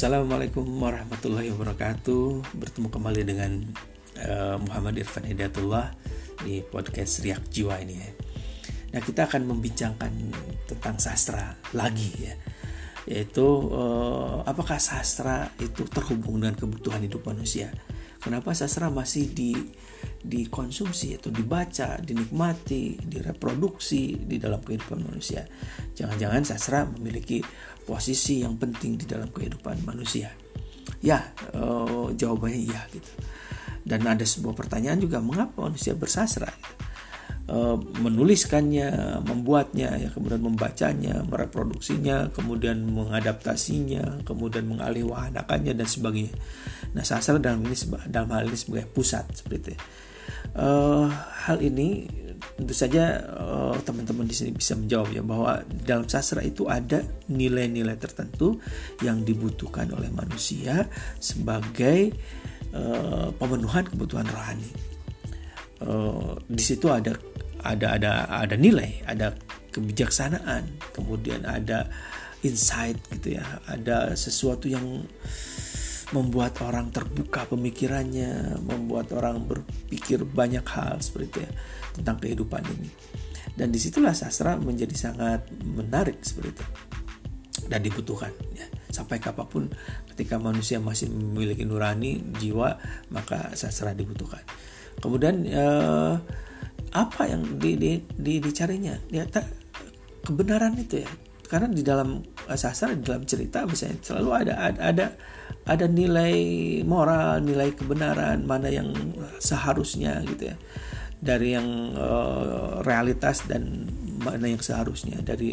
Assalamualaikum warahmatullahi wabarakatuh. Bertemu kembali dengan uh, Muhammad Irfan Hidayatullah di podcast Riak Jiwa ini ya. Nah, kita akan membincangkan tentang sastra lagi ya. Yaitu uh, apakah sastra itu terhubung dengan kebutuhan hidup manusia? Kenapa sastra masih di dikonsumsi atau dibaca, dinikmati, direproduksi di dalam kehidupan manusia. Jangan-jangan sastra memiliki posisi yang penting di dalam kehidupan manusia. Ya, uh, jawabannya iya gitu. Dan ada sebuah pertanyaan juga mengapa manusia bersastra? Gitu. Uh, menuliskannya, membuatnya, ya kemudian membacanya, mereproduksinya, kemudian mengadaptasinya, kemudian mengalihwahanakannya dan sebagainya. Nah, sastra dalam ini dalam hal ini sebagai pusat seperti itu uh, hal ini tentu saja uh, teman-teman di sini bisa menjawab ya bahwa dalam sastra itu ada nilai-nilai tertentu yang dibutuhkan oleh manusia sebagai uh, pemenuhan kebutuhan rohani. Uh, di situ ada ada ada ada nilai, ada kebijaksanaan, kemudian ada insight gitu ya, ada sesuatu yang membuat orang terbuka pemikirannya, membuat orang berpikir banyak hal seperti itu ya tentang kehidupan ini. Dan di situlah sastra menjadi sangat menarik seperti itu dan dibutuhkan ya sampai kapan pun ketika manusia masih memiliki nurani jiwa maka sastra dibutuhkan. Kemudian eh, apa yang di, di, di, dicarinya? Ya kebenaran itu ya karena di dalam sastra di dalam cerita misalnya selalu ada ada ada, ada nilai moral nilai kebenaran mana yang seharusnya gitu ya. Dari yang uh, realitas dan mana yang seharusnya. Dari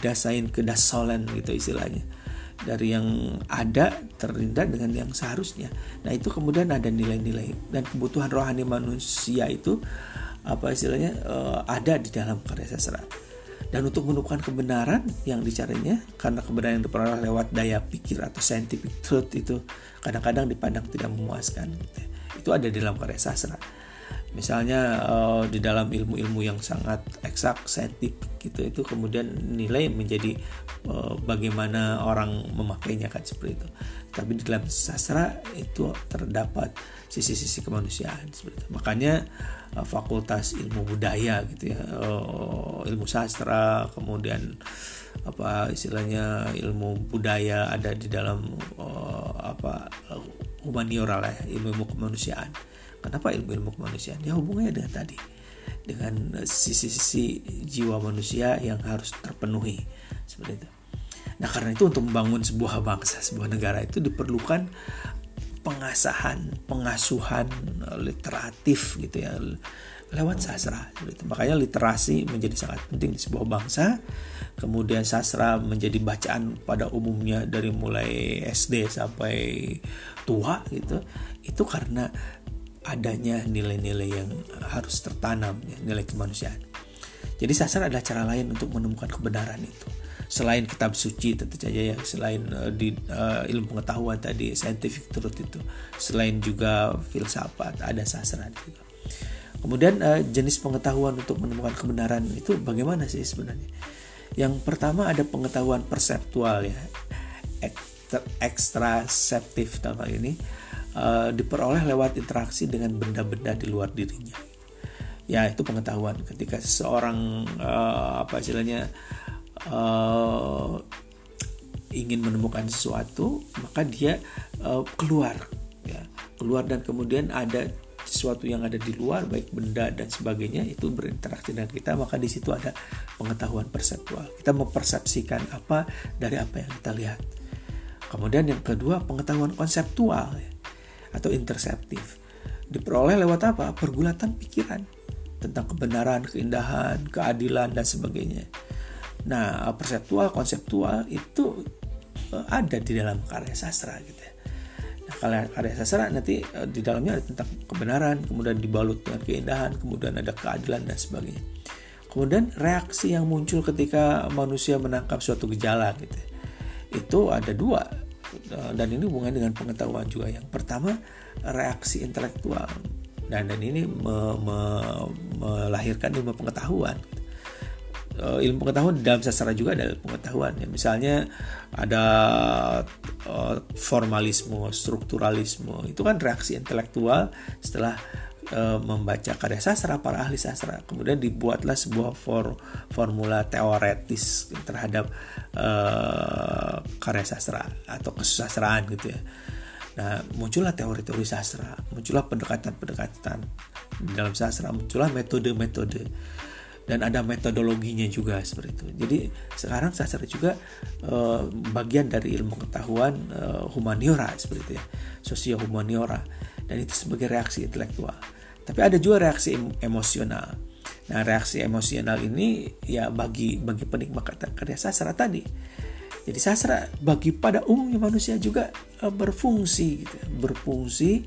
dasain ke dasolen gitu istilahnya. Dari yang ada terindah dengan yang seharusnya. Nah itu kemudian ada nilai-nilai. Dan kebutuhan rohani manusia itu apa istilahnya uh, ada di dalam karya sastra dan untuk menemukan kebenaran yang dicarinya karena kebenaran yang diperoleh lewat daya pikir atau scientific truth itu kadang-kadang dipandang tidak memuaskan gitu. itu ada di dalam karya sastra. Misalnya uh, di dalam ilmu-ilmu yang sangat eksak saintifik gitu itu kemudian nilai menjadi uh, bagaimana orang memakainya kan seperti itu. Tapi di dalam sastra itu terdapat sisi-sisi kemanusiaan seperti itu. Makanya fakultas ilmu budaya gitu ya. Uh, ilmu sastra kemudian apa istilahnya ilmu budaya ada di dalam uh, apa humaniora lah ya, ilmu ilmu kemanusiaan. Kenapa ilmu ilmu kemanusiaan? Ya hubungannya dengan tadi dengan sisi-sisi jiwa manusia yang harus terpenuhi seperti itu. Nah karena itu untuk membangun sebuah bangsa, sebuah negara itu diperlukan pengasahan, pengasuhan literatif gitu ya lewat sastra. Gitu. Makanya literasi menjadi sangat penting di sebuah bangsa. Kemudian sastra menjadi bacaan pada umumnya dari mulai SD sampai tua gitu. Itu karena adanya nilai-nilai yang harus tertanam, ya, nilai kemanusiaan. Jadi sastra adalah cara lain untuk menemukan kebenaran itu selain kitab suci tentu saja ya. Selain uh, di uh, ilmu pengetahuan tadi scientific truth itu. Selain juga filsafat ada sastra juga. Kemudian uh, jenis pengetahuan untuk menemukan kebenaran itu bagaimana sih sebenarnya? Yang pertama ada pengetahuan perseptual ya. Ekstraseptif nama ini uh, diperoleh lewat interaksi dengan benda-benda di luar dirinya. Ya itu pengetahuan. Ketika seseorang uh, apa istilahnya uh, ingin menemukan sesuatu maka dia uh, keluar ya. Keluar dan kemudian ada sesuatu yang ada di luar baik benda dan sebagainya itu berinteraksi dengan kita maka di situ ada pengetahuan perseptual kita mempersepsikan apa dari apa yang kita lihat. Kemudian yang kedua pengetahuan konseptual ya, atau interseptif. Diperoleh lewat apa? Pergulatan pikiran tentang kebenaran keindahan keadilan dan sebagainya Nah, perseptual, konseptual itu uh, ada di dalam karya sastra gitu ya. Nah, karya, karya sastra nanti uh, di dalamnya ada tentang kebenaran, kemudian dibalut dengan keindahan, kemudian ada keadilan dan sebagainya. Kemudian reaksi yang muncul ketika manusia menangkap suatu gejala gitu. Ya. Itu ada dua uh, dan ini hubungannya dengan pengetahuan juga. Yang pertama reaksi intelektual dan dan ini me, me, melahirkan ilmu pengetahuan. Gitu uh, ilmu pengetahuan dalam sastra juga ada pengetahuan. Ya misalnya ada uh, formalisme strukturalisme. Itu kan reaksi intelektual setelah uh, membaca karya sastra para ahli sastra. Kemudian dibuatlah sebuah for, formula teoretis terhadap uh, karya sastra atau kesusastraan gitu ya. Nah, muncullah teori-teori sastra, muncullah pendekatan-pendekatan dalam sastra, muncullah metode-metode dan ada metodologinya juga seperti itu. Jadi sekarang sastra juga uh, bagian dari ilmu pengetahuan uh, humaniora seperti itu ya, sosio humaniora dan itu sebagai reaksi intelektual. Tapi ada juga reaksi emosional. Nah, reaksi emosional ini ya bagi bagi penikmat karya sastra tadi jadi sastra bagi pada umumnya manusia juga uh, berfungsi, gitu, berfungsi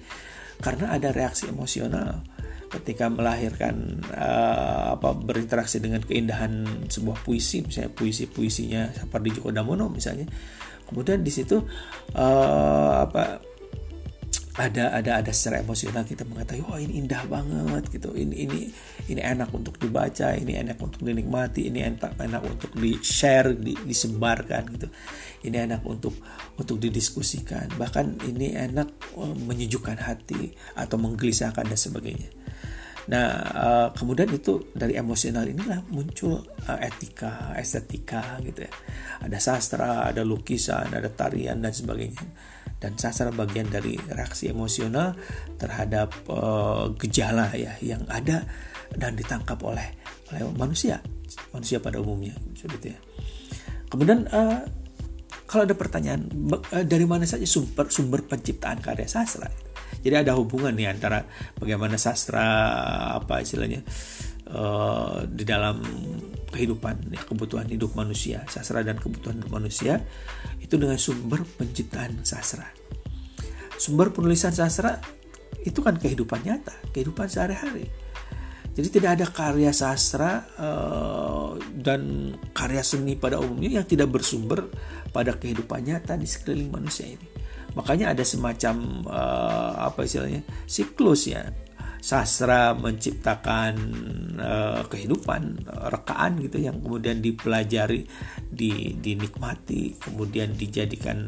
karena ada reaksi emosional ketika melahirkan uh, apa berinteraksi dengan keindahan sebuah puisi misalnya puisi puisinya seperti Djoko Damono misalnya. Kemudian di situ uh, apa ada ada ada secara emosional kita mengatakan wah oh, ini indah banget gitu. Ini ini ini enak untuk dibaca ini enak untuk dinikmati ini enak enak untuk di share di, disebarkan gitu. Ini enak untuk untuk didiskusikan. Bahkan ini enak uh, menyejukkan hati atau menggelisahkan dan sebagainya nah uh, kemudian itu dari emosional inilah muncul uh, etika estetika gitu ya. Ada sastra ada lukisan ada tarian dan sebagainya. Dan sastra bagian dari reaksi emosional terhadap uh, gejala ya yang ada dan ditangkap oleh oleh manusia manusia pada umumnya seperti ya. Kemudian kalau ada pertanyaan dari mana saja sumber sumber penciptaan karya sastra jadi ada hubungan nih antara bagaimana sastra apa istilahnya uh, di dalam kehidupan ya, kebutuhan hidup manusia sastra dan kebutuhan hidup manusia itu dengan sumber penciptaan sastra. Sumber penulisan sastra itu kan kehidupan nyata kehidupan sehari-hari. Jadi tidak ada karya sastra uh, dan karya seni pada umumnya yang tidak bersumber pada kehidupan nyata di sekeliling manusia ini makanya ada semacam uh, apa istilahnya siklus ya. Sastra menciptakan uh, kehidupan rekaan gitu yang kemudian dipelajari di dinikmati kemudian dijadikan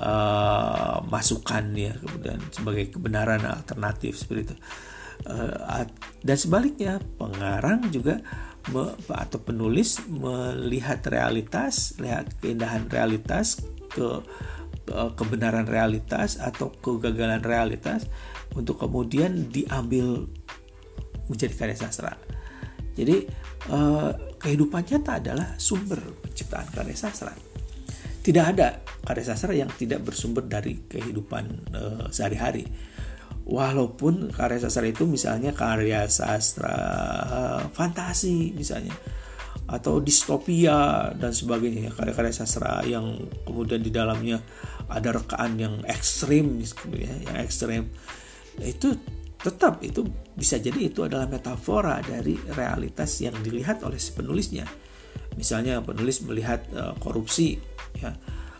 uh, masukan ya kemudian sebagai kebenaran alternatif seperti itu. Uh, dan sebaliknya pengarang juga me, atau penulis melihat realitas lihat keindahan realitas ke kebenaran realitas atau kegagalan realitas untuk kemudian diambil menjadi karya sastra. Jadi eh, kehidupan nyata adalah sumber penciptaan karya sastra. Tidak ada karya sastra yang tidak bersumber dari kehidupan eh, sehari-hari. Walaupun karya sastra itu misalnya karya sastra eh, fantasi misalnya atau distopia dan sebagainya karya-karya sastra yang kemudian di dalamnya ada rekaan yang ekstrim ya, yang ekstrim itu tetap itu bisa jadi itu adalah metafora dari realitas yang dilihat oleh si penulisnya. Misalnya penulis melihat uh, korupsi ya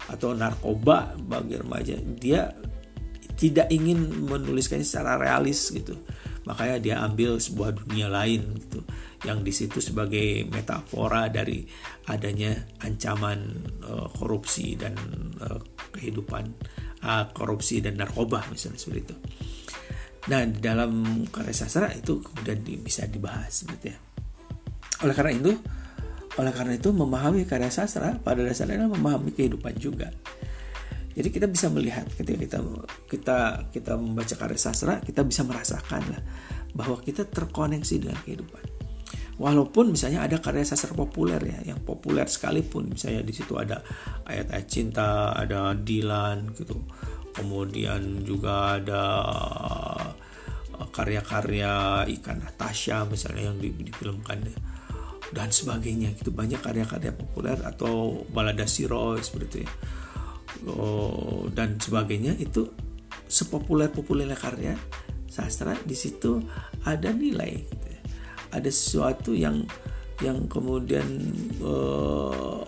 atau narkoba bagi remaja, dia tidak ingin menuliskannya secara realis gitu. Makanya dia ambil sebuah dunia lain gitu yang di situ sebagai metafora dari adanya ancaman uh, korupsi dan uh, kehidupan uh, korupsi dan narkoba misalnya seperti itu. Nah, dalam karya sastra itu kemudian di, bisa dibahas seperti ya. Oleh karena itu, oleh karena itu memahami karya sastra pada dasarnya adalah memahami kehidupan juga. Jadi kita bisa melihat ketika kita kita kita membaca karya sastra, kita bisa merasakan lah bahwa kita terkoneksi dengan kehidupan. Walaupun misalnya ada karya sastra populer ya, yang populer sekalipun, misalnya di situ ada ayat-ayat cinta, ada Dilan gitu, kemudian juga ada uh, karya-karya ikan Natasha misalnya yang difilmkan dan sebagainya gitu banyak karya-karya populer atau balada siro seperti itu ya. Oh, dan sebagainya itu sepopuler populernya karya sastra di situ ada nilai gitu ya. ada sesuatu yang yang kemudian uh,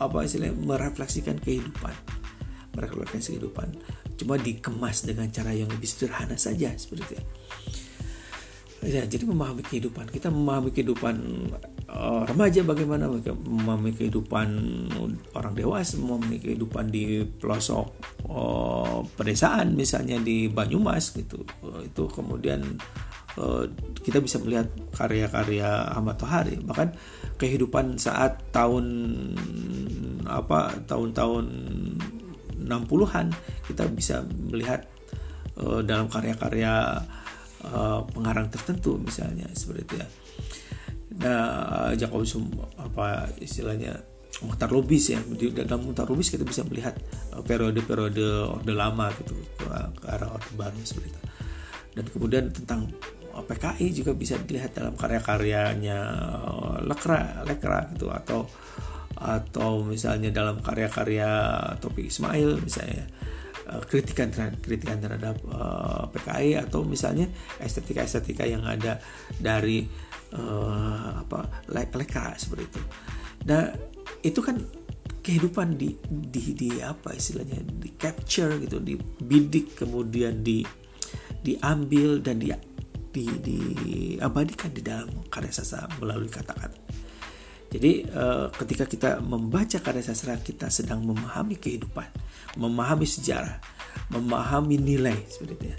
apa istilahnya merefleksikan kehidupan. Merefleksikan kehidupan. Cuma dikemas dengan cara yang lebih sederhana saja seperti itu ya, jadi memahami kehidupan. Kita memahami kehidupan uh, remaja bagaimana memahami kehidupan orang dewasa, memahami kehidupan di pelosok uh, pedesaan misalnya di Banyumas gitu. Uh, itu kemudian uh, kita bisa melihat karya-karya Ahmad Tohari bahkan kehidupan saat tahun apa tahun-tahun 60-an kita bisa melihat uh, dalam karya-karya uh, pengarang tertentu misalnya seperti itu ya. Nah, Jacobus apa istilahnya Muhtar Lubis ya. Di dalam Muhtar Lubis kita bisa melihat periode-periode orde lama gitu ke, arah orde baru seperti itu. Dan kemudian tentang PKI juga bisa dilihat dalam karya-karyanya Lekra Lekra gitu atau atau misalnya dalam karya-karya Topik Ismail misalnya eh, kritikan terhadap, kritikan terhadap uh, PKI atau misalnya estetika-estetika yang ada dari uh, apa leka seperti itu. Nah itu kan kehidupan di di di apa istilahnya di capture gitu, dibidik kemudian di diambil dan di di diabadikan di dalam karya sastra melalui kata-kata. Jadi uh, ketika kita membaca karya sastra kita sedang memahami kehidupan, memahami sejarah, memahami nilai seperti itu ya.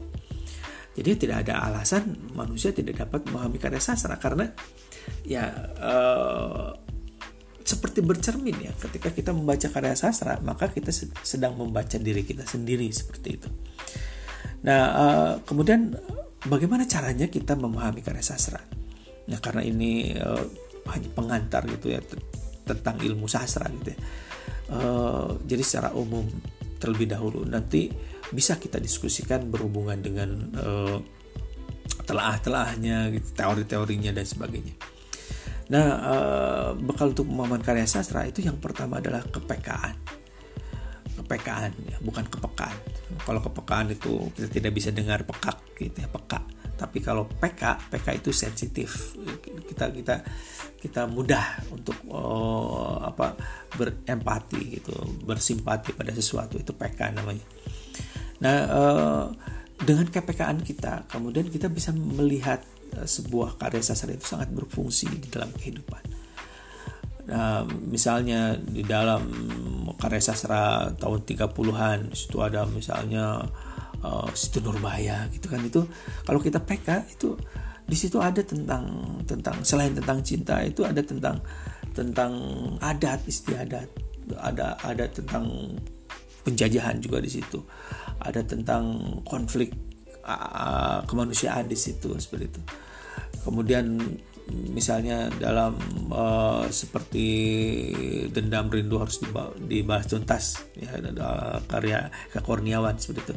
Jadi tidak ada alasan manusia tidak dapat memahami karya sastra karena ya uh, seperti bercermin ya ketika kita membaca karya sastra maka kita sedang membaca diri kita sendiri seperti itu. Nah uh, kemudian bagaimana caranya kita memahami karya sastra? Nah karena ini uh, hanya pengantar gitu ya tentang ilmu sastra gitu ya. Uh, jadi secara umum terlebih dahulu nanti bisa kita diskusikan berhubungan dengan uh, telah-telahnya gitu, teori-teorinya dan sebagainya. Nah, uh, bekal untuk pemahaman karya sastra itu yang pertama adalah kepekaan. Kepekaan ya, bukan kepekaan. Kalau kepekaan itu kita tidak bisa dengar pekak gitu ya, peka tapi kalau PK PK itu sensitif kita kita kita mudah untuk uh, apa berempati gitu bersimpati pada sesuatu itu PK namanya nah uh, dengan kepekaan kita kemudian kita bisa melihat uh, sebuah karya sastra itu sangat berfungsi di dalam kehidupan. Nah misalnya di dalam karya sastra tahun 30-an itu ada misalnya uh, situ Nurbaya gitu kan. Itu kalau kita PK itu di situ ada tentang tentang selain tentang cinta itu ada tentang tentang adat istiadat. Ada ada tentang penjajahan juga di situ. Ada tentang konflik kemanusiaan di situ seperti itu. Kemudian misalnya dalam uh, seperti dendam rindu harus dibahas tuntas ya ada karya kekurniawan seperti itu.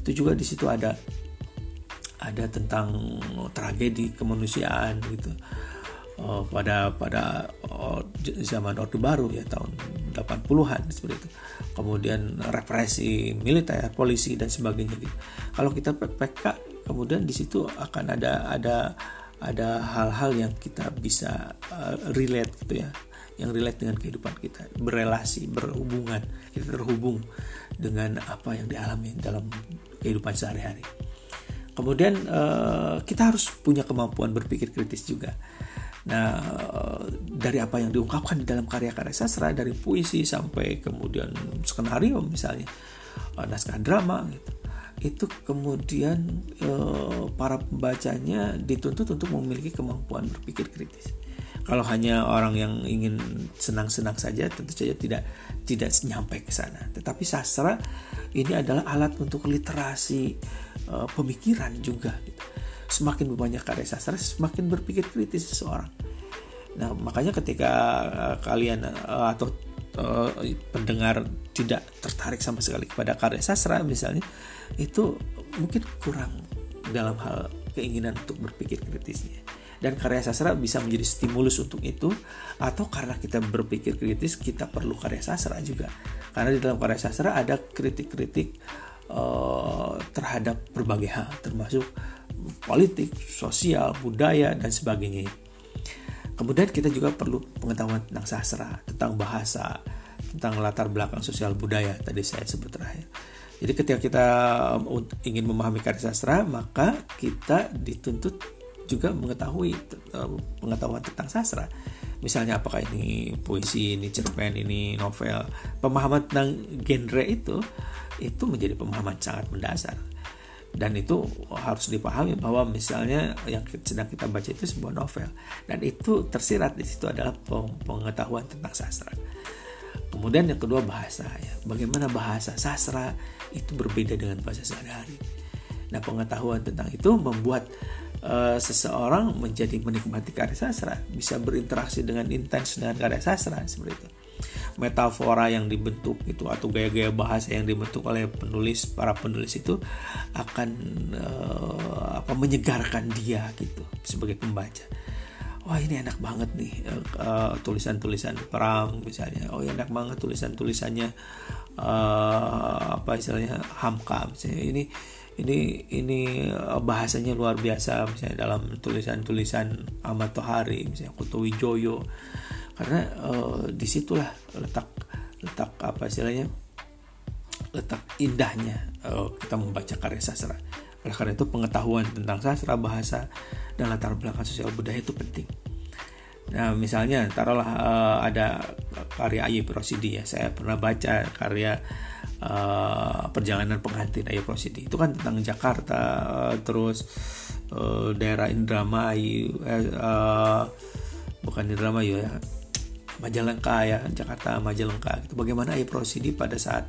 Itu juga di situ ada. Ada tentang tragedi kemanusiaan gitu uh, pada pada uh, zaman Orde Baru ya tahun 80-an seperti itu. Kemudian represi militer, polisi dan sebagainya gitu. Kalau kita PPK kemudian di situ akan ada ada ada hal-hal yang kita bisa uh, relate gitu ya. Yang relate dengan kehidupan kita. Berelasi berhubungan. Kita terhubung dengan apa yang dialami dalam kehidupan sehari-hari. Kemudian uh, kita harus punya kemampuan berpikir kritis juga nah dari apa yang diungkapkan di dalam karya-karya sastra dari puisi sampai kemudian skenario misalnya uh, naskah drama gitu itu kemudian e, para pembacanya dituntut untuk memiliki kemampuan berpikir kritis. Kalau hanya orang yang ingin senang-senang saja tentu saja tidak tidak nyampe ke sana. Tetapi sastra ini adalah alat untuk literasi e, pemikiran juga. Gitu. Semakin banyak karya sastra, semakin berpikir kritis seseorang. Nah, makanya ketika uh, kalian uh, atau uh, pendengar tidak tertarik sama sekali kepada karya sastra misalnya, itu mungkin kurang dalam hal keinginan untuk berpikir kritisnya dan karya sastra bisa menjadi stimulus untuk itu atau karena kita berpikir kritis kita perlu karya sastra juga karena di dalam karya sastra ada kritik-kritik uh, terhadap berbagai hal termasuk politik, sosial, budaya dan sebagainya. Kemudian kita juga perlu pengetahuan tentang sastra, tentang bahasa, tentang latar belakang sosial budaya tadi saya sebut terakhir. Jadi ketika kita um, ingin memahami karya sastra, maka kita dituntut juga mengetahui um, pengetahuan tentang sastra. misalnya apakah ini puisi ini cerpen ini novel pemahaman tentang genre itu itu menjadi pemahaman sangat mendasar dan itu harus dipahami bahwa misalnya yang sedang kita baca itu sebuah novel dan itu tersirat di situ adalah pengetahuan tentang sastra. Kemudian yang kedua bahasa ya. Bagaimana bahasa sastra itu berbeda dengan bahasa sehari-hari. Nah, pengetahuan tentang itu membuat uh, seseorang menjadi menikmati karya sastra, bisa berinteraksi dengan intens dengan karya sastra seperti itu metafora yang dibentuk itu atau gaya-gaya bahasa yang dibentuk oleh penulis para penulis itu akan uh, apa menyegarkan dia gitu sebagai pembaca. Wah ini enak banget nih uh, tulisan-tulisan perang misalnya. Oh enak banget tulisan-tulisannya uh, apa istilahnya Hamka misalnya. Ini ini ini bahasanya luar biasa misalnya dalam tulisan-tulisan Ahmad Tohari misalnya Kuto Wijoyo karena uh, di situlah letak letak apa istilahnya letak indahnya uh, kita membaca karya sastra. Oleh karena itu pengetahuan tentang sastra bahasa dan latar belakang sosial budaya itu penting. Nah misalnya taruhlah uh, ada karya Ayub Rosidi ya. Saya pernah baca karya uh, perjalanan pengantin Ayub Rosidi itu kan tentang Jakarta terus uh, daerah Indramayu uh, bukan Indramayu ya Majalengka ya Jakarta Majalengka itu bagaimana Ayub Rosidi pada saat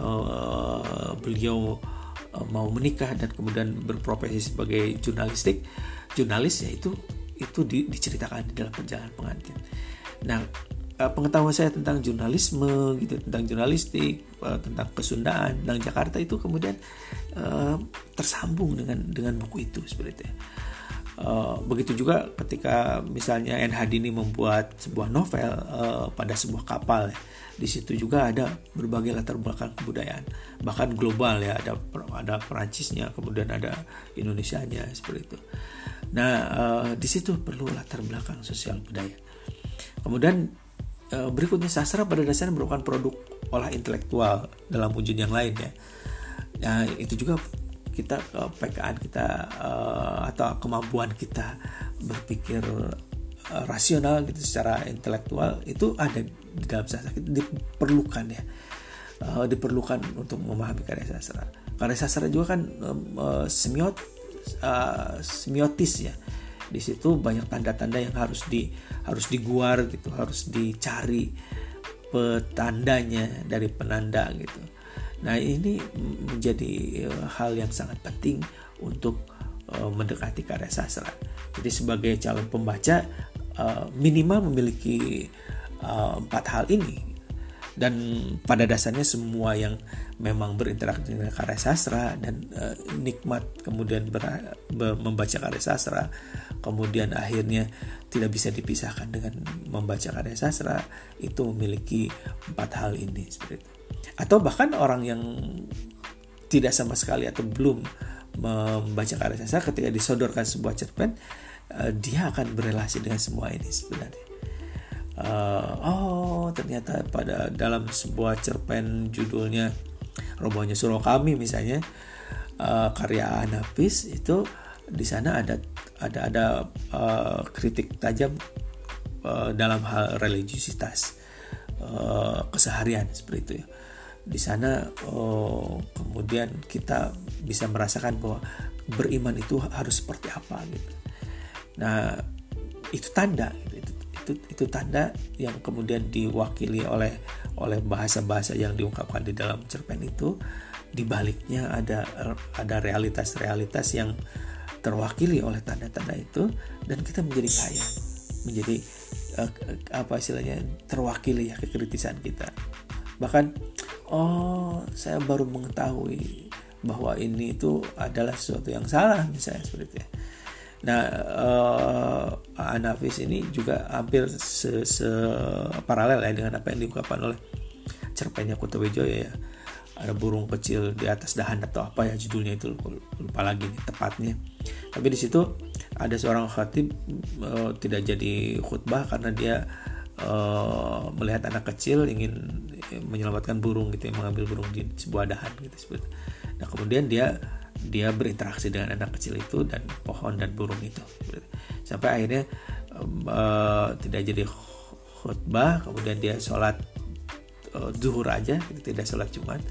uh, beliau uh, mau menikah dan kemudian berprofesi sebagai jurnalistik jurnalis ya itu itu di, diceritakan di dalam perjalanan pengantin. Nah uh, pengetahuan saya tentang jurnalisme gitu tentang jurnalistik tentang kesundaan tentang Jakarta itu kemudian uh, tersambung dengan dengan buku itu seperti itu. Uh, begitu juga ketika misalnya NHD ini membuat sebuah novel uh, pada sebuah kapal ya. Di situ juga ada berbagai latar belakang kebudayaan, bahkan global ya, ada ada Perancisnya, kemudian ada Indonesianya seperti itu. Nah, uh, di situ perlu latar belakang sosial budaya. Kemudian uh, berikutnya sastra pada dasarnya merupakan produk olah intelektual dalam wujud yang lain ya. Nah, itu juga kita PKN kita uh, atau kemampuan kita berpikir uh, rasional gitu secara intelektual itu ada di dalam sastra kita diperlukan ya. Diperlukan untuk memahami karya sastra. Karya sastra juga kan semiot semiotis ya. Di situ banyak tanda-tanda yang harus di harus diguar gitu harus dicari petandanya dari penanda gitu Nah, ini menjadi eh, hal yang sangat penting untuk uh, mendekati karya sastra. Jadi sebagai calon pembaca uh, minimal memiliki empat hal ini dan pada dasarnya semua yang memang berinteraksi dengan karya sastra dan uh, nikmat kemudian ber, ber, membaca karya sastra kemudian akhirnya tidak bisa dipisahkan dengan membaca karya sastra itu memiliki empat hal ini seperti itu atau bahkan orang yang tidak sama sekali atau belum membaca karya sastra ketika disodorkan sebuah cerpen uh, dia akan berelasi dengan semua ini sebenarnya. Uh, oh ternyata pada dalam sebuah cerpen judulnya robohnya surau kami misalnya uh, karya Anapis itu di sana ada ada ada kritik tajam dalam hal religiusitas keseharian seperti itu ya di sana oh, kemudian kita bisa merasakan bahwa beriman itu harus seperti apa gitu. Nah itu tanda gitu. itu, itu itu tanda yang kemudian diwakili oleh oleh bahasa-bahasa yang diungkapkan di dalam cerpen itu di baliknya ada ada realitas-realitas yang terwakili oleh tanda-tanda itu dan kita menjadi kaya menjadi uh, apa istilahnya terwakili ya kekritisan kita bahkan oh saya baru mengetahui bahwa ini itu adalah sesuatu yang salah misalnya seperti itu. Nah, uh, Anafis ini juga hampir se, se paralel ya dengan apa yang diungkapkan oleh cerpennya Wijoyo ya. Ada burung kecil di atas dahan atau apa ya judulnya itu lupa lagi nih tepatnya. Tapi di situ ada seorang khatib uh, tidak jadi khutbah karena dia uh, melihat anak kecil ingin menyelamatkan burung gitu ya mengambil burung di sebuah dahan gitu nah kemudian dia dia berinteraksi dengan anak kecil itu dan pohon dan burung itu. Sampai akhirnya uh, tidak jadi khutbah kemudian dia sholat uh, zuhur aja tidak sholat jumat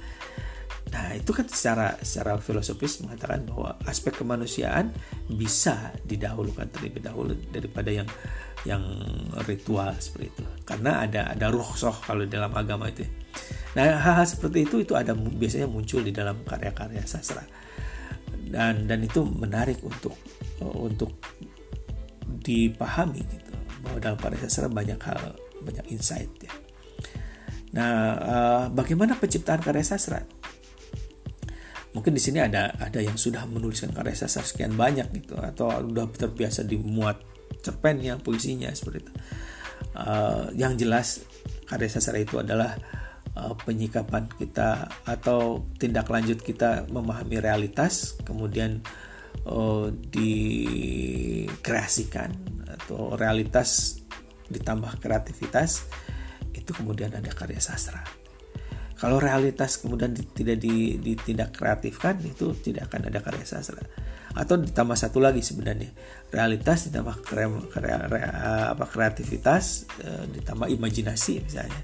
nah itu kan secara secara filosofis mengatakan bahwa aspek kemanusiaan bisa didahulukan terlebih dahulu daripada yang yang ritual seperti itu karena ada ada ruhsoh kalau dalam agama itu nah hal-hal seperti itu itu ada biasanya muncul di dalam karya-karya sastra dan dan itu menarik untuk untuk dipahami gitu bahwa dalam karya sastra banyak hal banyak insight ya. Nah, uh, bagaimana penciptaan karya sastra? Mungkin di sini ada ada yang sudah menuliskan karya sastra sekian banyak gitu atau sudah terbiasa dimuat cerpennya, puisinya seperti itu. Uh, yang jelas karya sastra itu adalah uh, penyikapan kita atau tindak lanjut kita memahami realitas, kemudian uh, dikreasikan atau realitas ditambah kreativitas itu kemudian ada karya sastra. Kalau realitas kemudian tidak ditindak kreatifkan itu tidak akan ada karya sastra. Atau ditambah satu lagi sebenarnya realitas ditambah kre, kre, kre, apa, kreativitas eh, ditambah imajinasi misalnya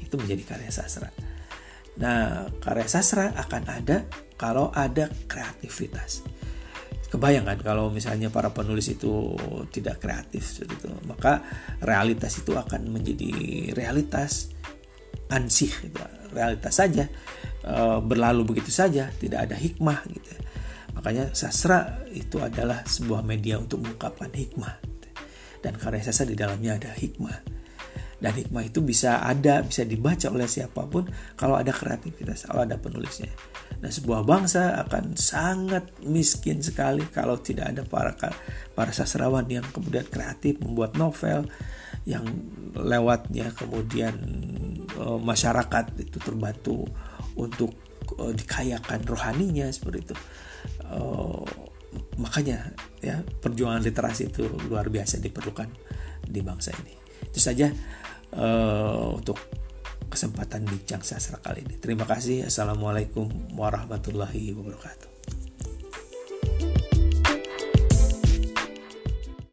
itu menjadi karya sastra. Nah karya sastra akan ada kalau ada kreativitas kebayang kan kalau misalnya para penulis itu tidak kreatif seperti itu maka realitas itu akan menjadi realitas ansih gitu. Realitas saja e, berlalu begitu saja tidak ada hikmah gitu. Makanya sastra itu adalah sebuah media untuk mengungkapkan hikmah. Dan karya sastra di dalamnya ada hikmah. Dan hikmah itu bisa ada bisa dibaca oleh siapa pun kalau ada kreativitas kalau ada penulisnya. Nah, sebuah bangsa akan sangat miskin sekali kalau tidak ada para para sastrawan yang kemudian kreatif membuat novel yang lewatnya kemudian uh, masyarakat itu terbantu untuk uh, dikayakan rohaninya seperti itu. Uh, makanya ya perjuangan literasi itu luar biasa diperlukan di bangsa ini. Itu saja uh, untuk kesempatan bincang sastra kali ini. Terima kasih. Assalamualaikum warahmatullahi wabarakatuh.